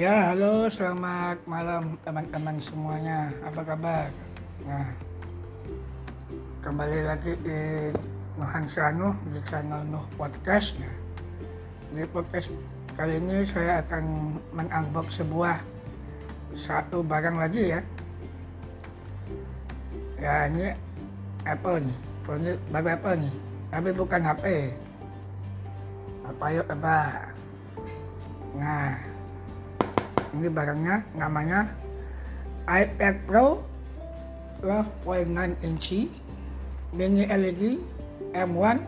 Ya, halo, selamat malam teman-teman semuanya. Apa kabar? Nah, kembali lagi di Nuhan Sanu di channel Nuh Podcast. Nah, di podcast kali ini saya akan menunbox sebuah satu barang lagi ya. Ya, ini Apple nih. Ini baru Apple nih, tapi bukan HP. Apa yuk, apa? Nah, ini barangnya namanya iPad Pro 12.9 inci mini LED M1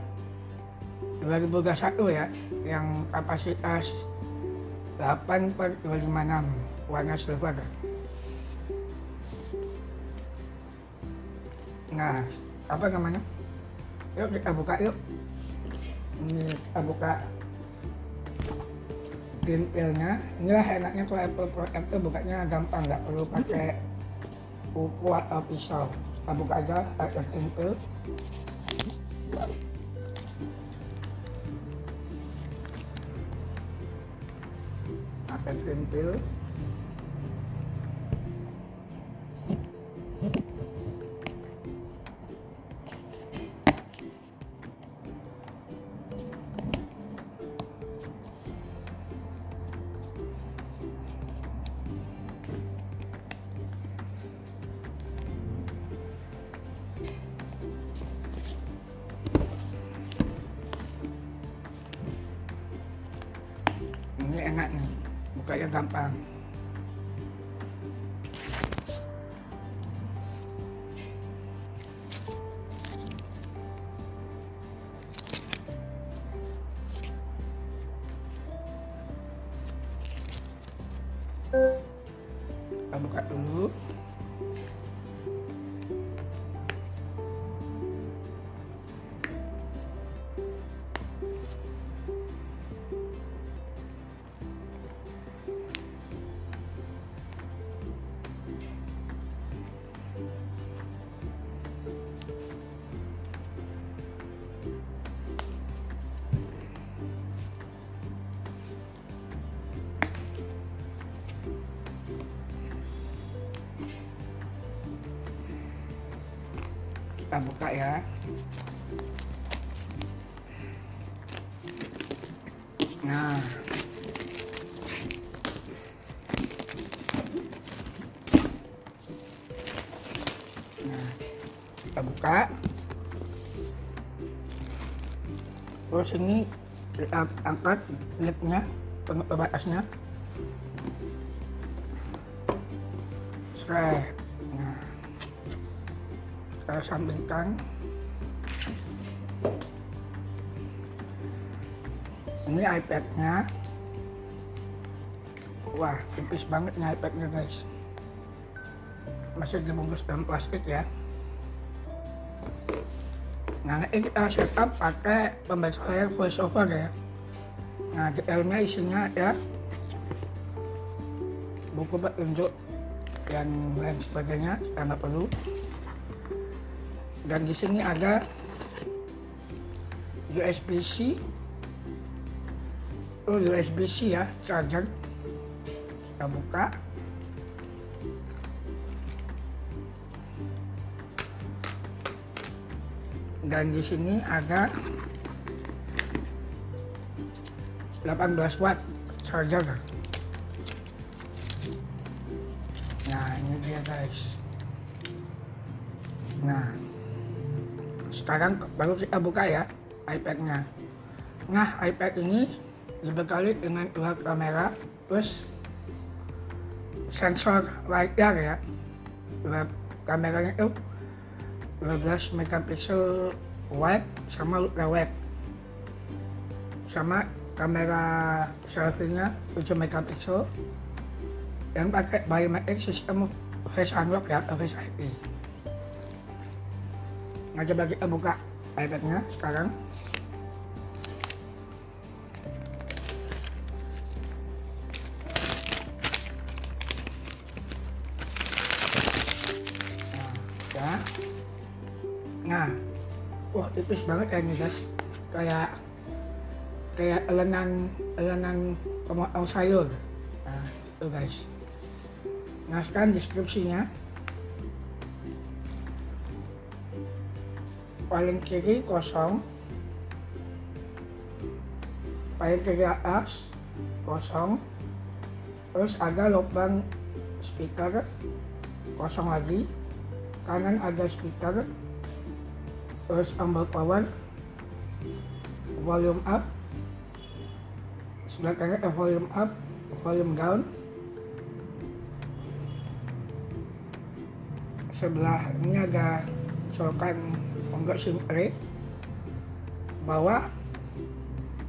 2021 ya yang kapasitas 8 per 256 warna silver. Nah apa namanya? Yuk kita buka yuk. Ini kita buka pintilnya inilah enaknya kalau Apple Pro M itu bukanya gampang nggak perlu pakai kuku atau pisau. Kita buka aja pakai pintil pakai pintil ini การฟัง kita buka ya. Nah. Nah kita buka. Terus ini kita angkat lipnya penutup batasnya. Nah saya sampingkan ini iPad-nya. Wah tipis banget nih iPad-nya guys. Masih dibungkus dalam plastik ya. Nah ini kita setup pakai pembaca layar voiceover ya. Nah di dalamnya isinya ada buku petunjuk dan lain sebagainya kita nggak perlu dan di sini ada USB-C oh USB-C ya charger. Kita buka. Dan di sini ada 18 watt charger. Nah ini dia guys. Nah sekarang baru kita buka ya iPad-nya. Nah, iPad ini dibekali dengan dua kamera plus sensor LiDAR ya. Dua kameranya itu 12 megapiksel wide sama ultra wide. Sama kamera selfie-nya 7 megapiksel yang pakai biometric sistem face unlock ya face ID nah coba kita buka iPad-nya sekarang nah, ya. nah wah tipis banget ya ini guys kayak kayak elenan elenan pemotong sayur nah, Tuh guys. Nah sekarang deskripsinya. Paling kiri kosong. Paling kiri atas kosong. Terus ada lubang speaker kosong lagi. Kanan ada speaker. Terus ambal power. Volume up. Sebelah kanan ada volume up, volume down. sebelah ini ada colokan enggak simpre bawah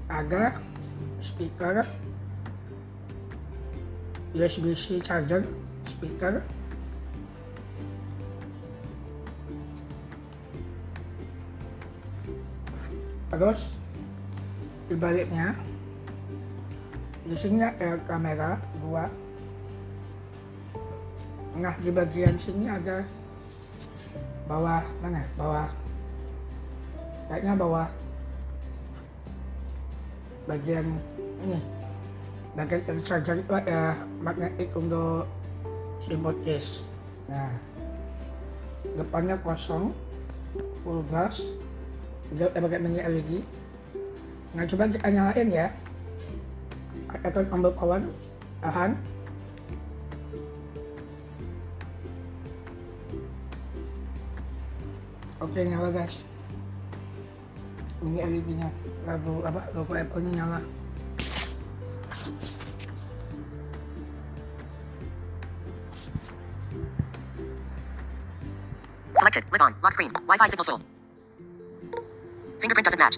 ada speaker. USB-C charger speaker. Terus di baliknya di sini ada kamera dua. Nah di bagian sini ada bawah mana? Bawah kayaknya bawah bagian ini. Bagian charger itu ada magnetik untuk remote case nah depannya kosong full gas dia pakai mini LED nah coba kita nyalain ya. Atau ambil power tahan. Oke nyala guys ini LED nya logo apa logo Apple nya nyala Selected. Live on. Lock screen. Wi-Fi signal full. Fingerprint doesn't match.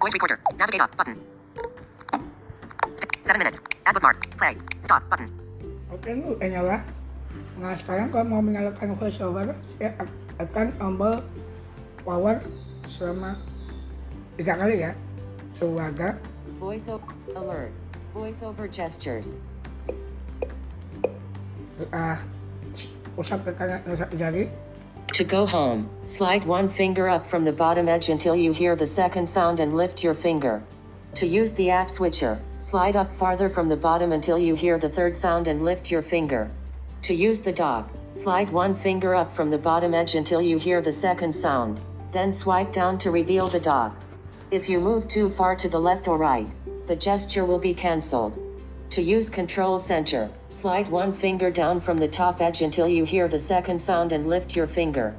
Voice recorder. Navigate up. Button. Seven minutes. Add bookmark. Play. Stop. Button. oke lu udah nyala nah sekarang kalau mau menyalakan voiceover saya ak- akan ambil power selama tiga kali ya keluarga Voiceover alert. Voiceover gestures. kita usap ke kanan dan satu jari To go home, slide one finger up from the bottom edge until you hear the second sound and lift your finger. To use the app switcher, slide up farther from the bottom until you hear the third sound and lift your finger. To use the dock, slide one finger up from the bottom edge until you hear the second sound, then swipe down to reveal the dog. If you move too far to the left or right, the gesture will be cancelled. To use Control Center, slide one finger down from the top edge until you hear the second sound and lift your finger.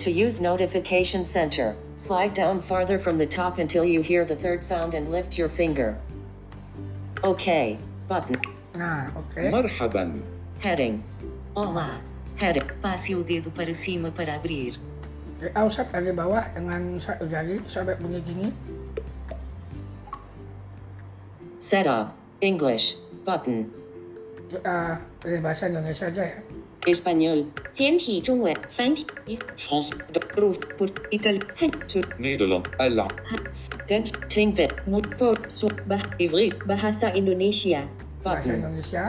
To use Notification Center, slide down farther from the top until you hear the third sound and lift your finger. OK button. Ah, ok. Marhaban. Heading. Olá. Heading. Passe o dedo para cima para abrir. kita usap dari bawah dengan satu jari sampai bunyi gini Setup. English. Button. kita pilih bahasa Indonesia aja ya Espanhol. 简体中文，繁体 France Rus Put Ital Han Tur Nederland Ella Get. Tingbit. Mutpo Su Bah Ivri Bahasa Indonesia. bahasa Button. Indonesia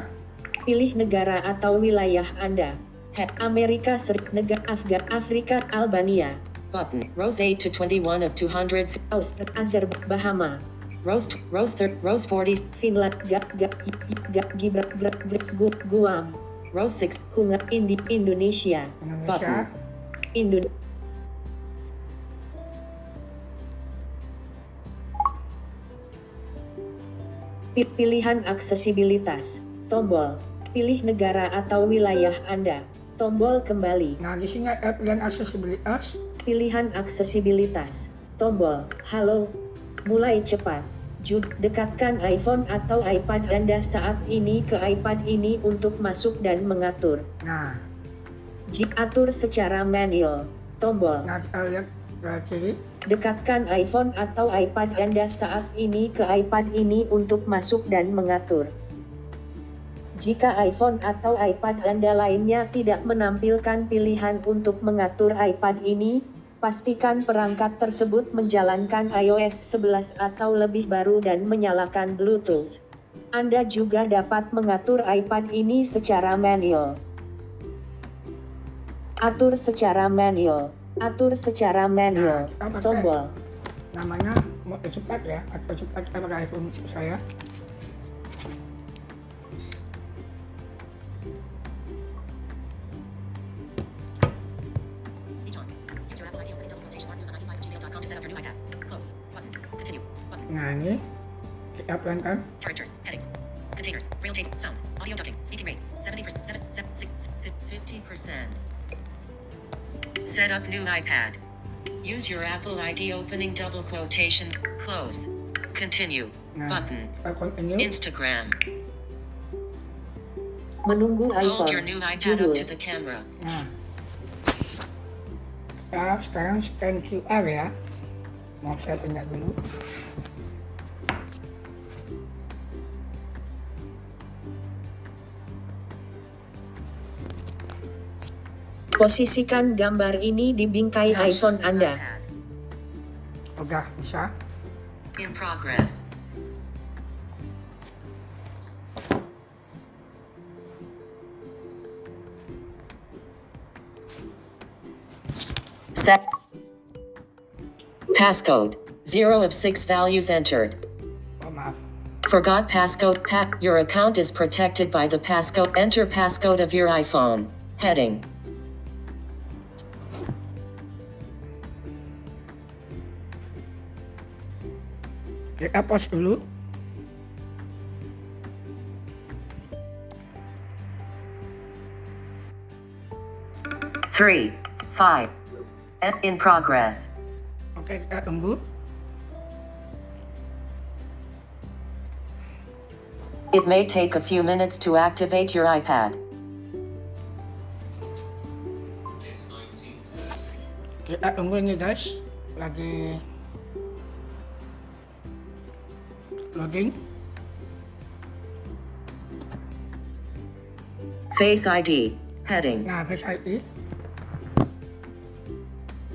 Pilih negara atau wilayah Anda. Head Amerika Serikat Negara Afgan Afrika Albania Button. Rose 8 to 21 of 200. Austria Azerbaijan Bahama Rose. Rose 3. Rose 40. Finland Gak Gak Gak Gibrak Gibrak Gibrak Guam Rose 6. Hunga Indi Indonesia Indonesia Indon Pi- Pilihan aksesibilitas. Tombol. Pilih negara atau wilayah Anda. Tombol kembali. nah di sini ada pilihan aksesibilitas Pilihan aksesibilitas. Tombol. Halo. Mulai cepat. Jud, dekatkan iPhone atau iPad Anda saat ini ke iPad ini untuk masuk dan mengatur. nah Jik atur secara manual. Tombol. nah kita lihat kiri Dekatkan iPhone atau iPad Anda saat ini ke iPad ini untuk masuk dan mengatur. Jika iPhone atau iPad Anda lainnya tidak menampilkan pilihan untuk mengatur iPad ini, pastikan perangkat tersebut menjalankan iOS 11 atau lebih baru dan menyalakan Bluetooth. Anda juga dapat mengatur iPad ini secara manual. Atur secara manual. Atur secara manual. Nah, Tombol. namanya mau cepat ya atau cepat pakai iPhone saya kita pelan-pelan. Characters. Headings. Containers. Braille tape. Sounds. Audio ducking. Speaking rate. 70%. 7, 7, 6, 50%. Set up new iPad. Use your Apple ID opening double quotation, close. Continue. Nah, Button. kita continue. Instagram. Menunggu iPhone. Hold your new iPad Judul. up to the camera. Nah. Kita sekarang scan QR ya. Mau saya pindah dulu. Posisikan gambar ini di bingkai Touch iPhone Anda. iPad. Udah bisa. In progress. Set. Passcode. Zero of six values entered. Oh maaf. Forgot passcode. Pat. Your account is protected by the passcode. Enter passcode of your iPhone. Heading. Kita pause dulu. Three. Five. In progress. Oke, kita tunggu. It may take a few minutes to activate your iPad. Kita tunggu ini guys. Lagi loading. Face ID. Heading. Nah, Face ID.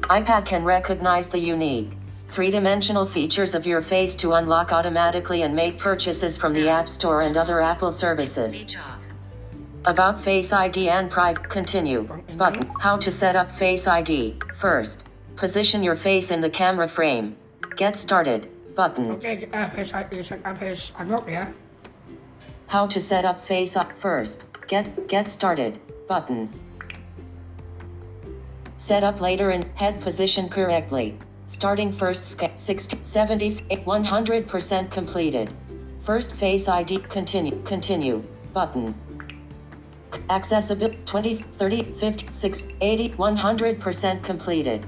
iPad can recognize the unique, three dimensional features of your face to unlock automatically and make purchases from the App Store and other Apple services. About Face ID and Private. Continue. Button. How to set up Face ID. First, position your face in the camera frame. Get started. Button. Mm. Oke, kita uh, Face uh, ID set up uh, Face Unlock ya. How to set up Face Up first. Get get started. Button. Set up later and head position correctly. Starting first sca- 60 70 100% completed. First Face ID continue continue button. Accessibility 20 30 50 6 80 100% completed.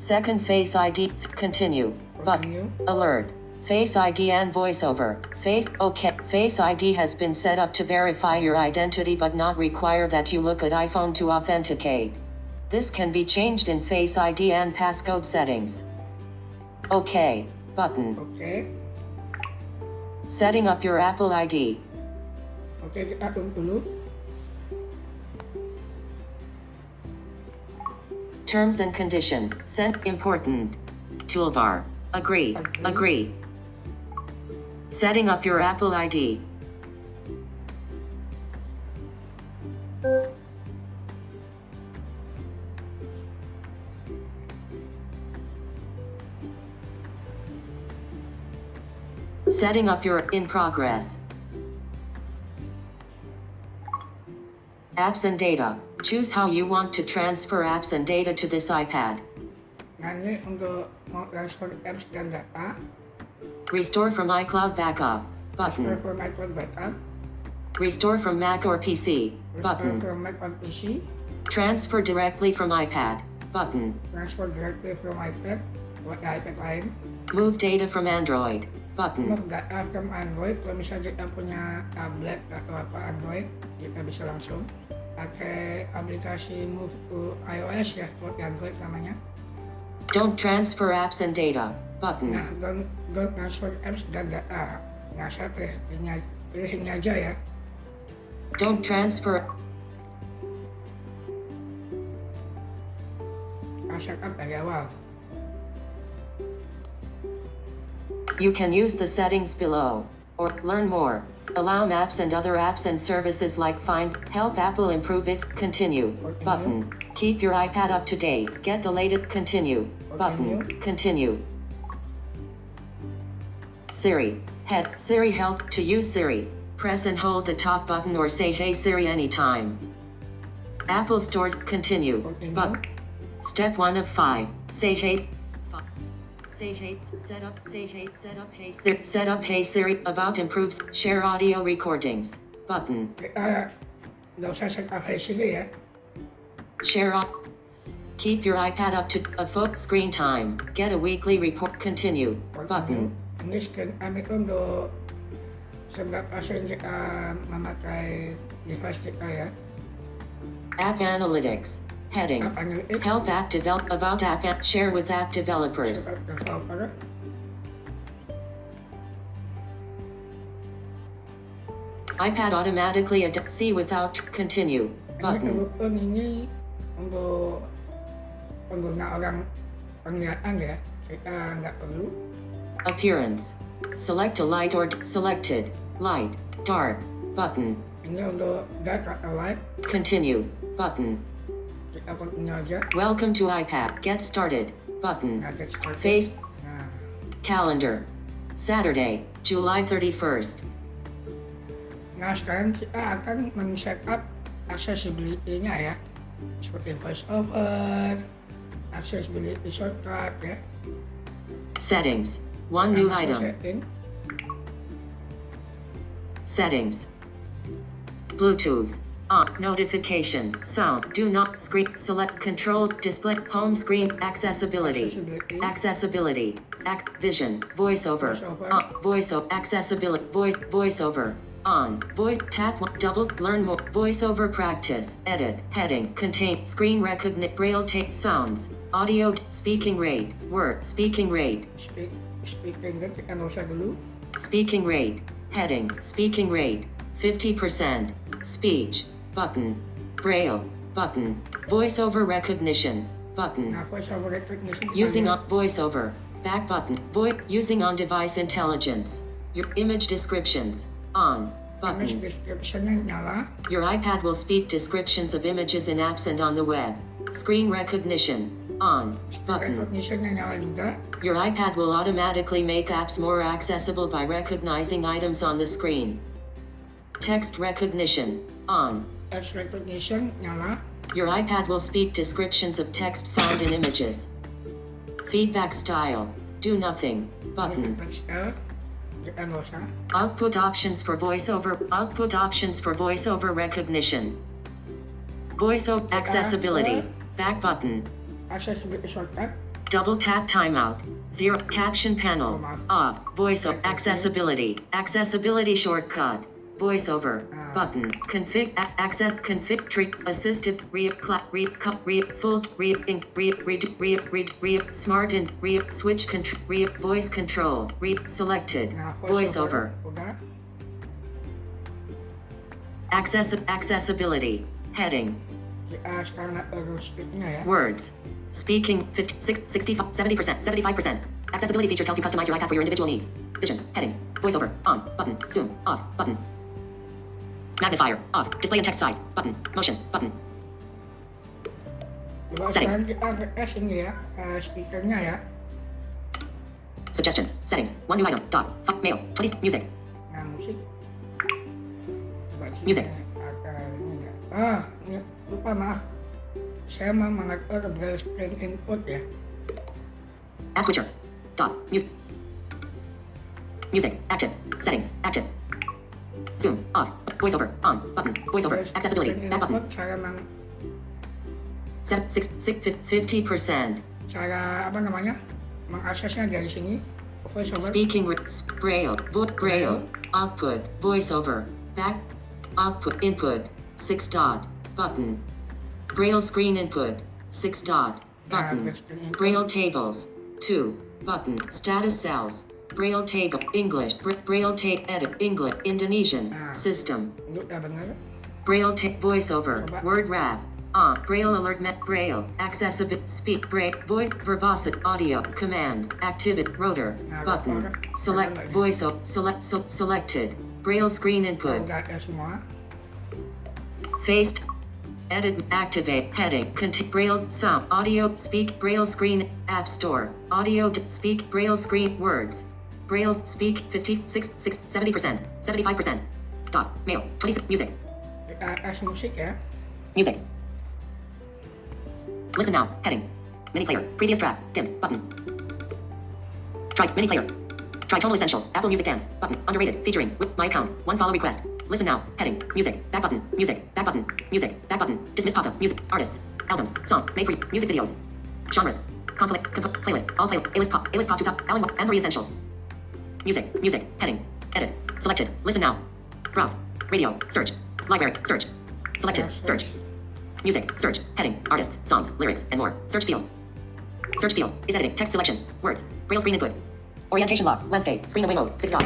Second Face ID continue button. Alert. Face ID and voiceover. Face OK. Face ID has been set up to verify your identity but not require that you look at iPhone to authenticate. This can be changed in Face ID and passcode settings. OK. Button. Okay. Setting up your Apple ID. Okay, tunggu dulu. Terms and condition. Sent important. Toolbar. Agree. Agree. Setting up your Apple ID. Setting up your in progress. Apps and data. Choose how you want to transfer apps and data to this iPad. Transfer apps dan data. Restore from iCloud backup. Restore Button. from Mac on backup. Restore from Mac or PC. Restore Button. from Mac on PC. Transfer directly from iPad. Button. Transfer directly from iPad buat iPad lain. Move data from Android. Button. Move data from Android. Kalau misalnya kita punya tablet atau apa Android, kita bisa langsung pakai aplikasi Move to iOS ya, buat Android namanya. Don't transfer apps and data. Button. Nah, don't, don't transfer apps dan data. Nah, saya pilih ini, pilih ini aja ya. Don't transfer. Kita set up dari awal. You can use the settings below. Or learn more. Allow maps and other apps and services like Find, help Apple improve its continue button. Keep your iPad up to date. Get the latest continue button. Continue. Siri. Head Siri help to use Siri. Press and hold the top button or say Hey Siri anytime. Apple Stores continue. But step 1 of 5. Say hey. say hey, set up, say hey, set up, hey, Siri, set up, hey Siri, about improves, share audio recordings, button, Kita daw sa set up ay sige ya. share. Keep your iPad up to a full screen time, get a weekly report, continue, button, scan kami kung sebab asin kita memakai device kita ya. app analytics, heading, ni? Eh, help app develop, about app, app, share with app developers, sebab tertawa pada. iPad automatically ad- see without, continue, button, ini untuk pengguna orang penglihatan ya. Kita nggak perlu. appearance, select a light or selected, light, dark, button, Ini untuk dark atau light. continue, button, Kita continue aja. welcome to iPad, get started, button, Nah, get started. face, Nah, calendar, Saturday, July 31st, Nah sekarang kita akan men-setup accessibility-nya ya. Seperti voiceover, accessibility shortcut ya settings, one new item, setting. settings, Bluetooth, on, notification, sound, do not, screen, select, control, display, home screen, accessibility, Accessibility. accessibility, ac- vision, voiceover, Voiceover. on, voiceover, accessibility, voice, voiceover, on, voice, tap, one, double, learn more, voiceover practice, edit, heading, contain, screen recognition, braille tape, sounds, audio, speaking rate, word, speaking rate, Speak, speaking kan kita nggak usah speaking rate, heading, speaking rate, 50%, speech, button, braille, button, voiceover recognition, button. Ah, voiceover recognition. Using on voiceover, back button, voice using on device intelligence. Your image descriptions on button. Your iPad will speak descriptions of images in apps and on the web. Screen recognition on button. Recognition-nya nyala juga Your iPad will automatically make apps more accessible by recognizing items on the screen. Text recognition on. Text recognition Your iPad will speak descriptions of text found in images. Feedback style. Do nothing. Button. Nggak usah Output options for voiceover. Output options for voiceover recognition. Voiceover accessibility. Back button. Accessibility shortcut Double tap timeout. Zero caption panel. Off. Voiceover accessibility. Accessibility shortcut. Voiceover. Button. Config. access. Config. Tree. Assistive. Re. Cla. Re. Cut. Re. Full. Re. In. Re. read Re. read Re. Smart and. Re. Switch control. Re. Voice control. Re. Selected. Nah Voiceover. Access. Accessibility. Heading. Kita sekarang nggak perlu speaknya ya Words. Speaking 50, 65, 70%, 75%. Accessibility features help you customize your iPad for your individual needs. Vision, heading, voiceover, on, button, zoom, off, button. Magnifier, off, display and text size, button, motion, button. Coba Settings. kita refresh ini ya. Eh, speakernya ya. Suggestions, settings, one new item, dot, fuck, mail, 20, music, Nah musik. Coba Music. ada ini enggak Ah ini. Lupa maaf. Saya mau mengatur braille screen input ya. App switcher, dot, music. Music, active, settings, active. Zoom, off, voiceover, on, button, voiceover, accessibility, back button, input cara meng, seven, six, six, fifty percent. cara apa namanya? Mengaksesnya dari sini. Voiceover. Speaking with braille, vo- braille, output, voiceover, back, output, input, six dot, button, braille screen input, six dot, button, braille tables, two, button, status cells, braille table, English, braille tape, edit, English, Indonesian, system, Untuk udah bener braille tape, voiceover, word wrap, on, braille alert, met, braille, accessible, speak, braille, voice, verbosity, audio, commands, activate, rotor, button, select, voiceover, select, so, selected, braille screen input, faced, edit, activate, heading, conti- braille, sound, audio, speak, braille screen, app store, audio, speak, braille screen, words, braille, speak, 56, 6, 70%, 75%, dot, mail, 26, music, tes musik ya music. Listen now, heading, mini player, previous track, dim, button, Try mini player. Try Tonal Essentials. Apple Music Dance. Button. Underrated. Featuring. With my account. One follow request. Listen now. Heading. Music. Back button. Music. Back button. Music. Back button. Dismiss pop up. Music. Artists. Albums. Song. Made for you. Music videos. Genres. Compli- comp- playlist. All play. A list pop. A list pop to top. Alan Marie Essentials. Music. Music. Heading. Edit. Selected. Listen now. Browse. Radio. Search. Library. Search. Selected. Search. Music. Search. Heading. Artists. Songs. Lyrics. And more. Search field. Search field is editing. Text selection. Words. Braille screen input. Orientation lock. Landscape. Screen away mode. Six dot.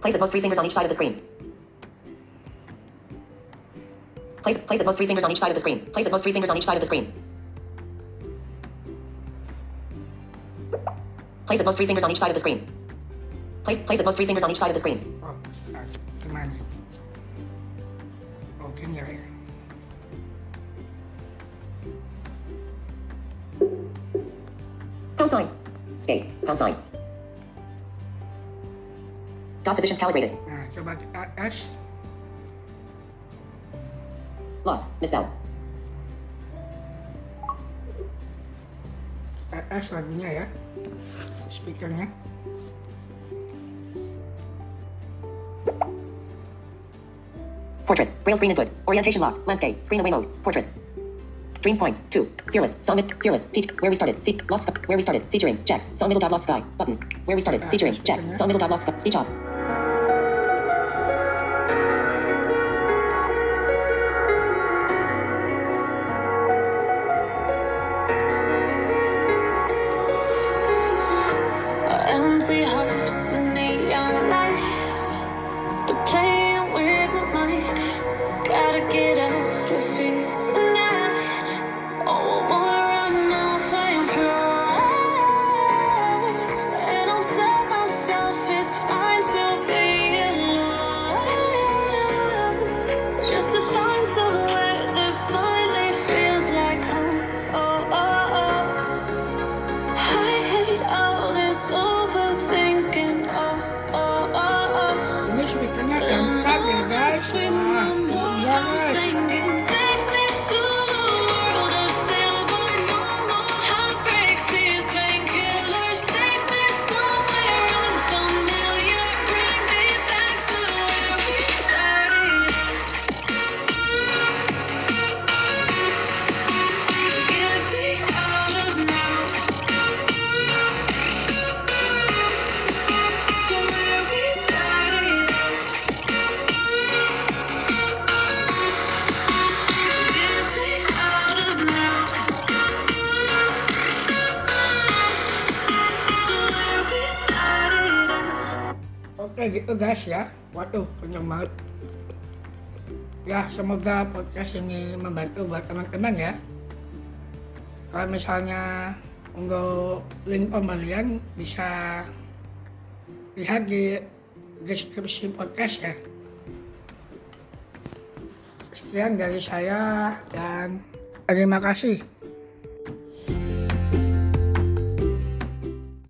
Place at most three fingers on each side of the screen. Place, place at most three fingers on each side of the screen. Place at most three fingers on each side of the screen. Place at most three fingers on each side of the screen. Place, place at most three fingers on each side of the screen. Oh, ah, gimana? Oke nggak ya? Pound sign. Space. Pound sign. Dot positions calibrated. Nah, coba ke atas. Lost. Misspelled. Atas lagunya ya. Speakernya. Portrait. Braille screen input. Orientation lock. Landscape. Screen away mode. Portrait. Dreams points. Two. Fearless. Song. Fearless. Peach. Where we started. Fe- lost. Where we started. Featuring. Jax. Song middle dot lost sky. Button. Where we started. Featuring. Jax. Song middle dot lost sky. Speech off. Gitu guys ya. Waduh, kenyang banget. Ya, semoga podcast ini membantu buat teman-teman ya. Kalau misalnya untuk link pembelian bisa lihat di deskripsi podcast ya. Sekian dari saya dan terima kasih.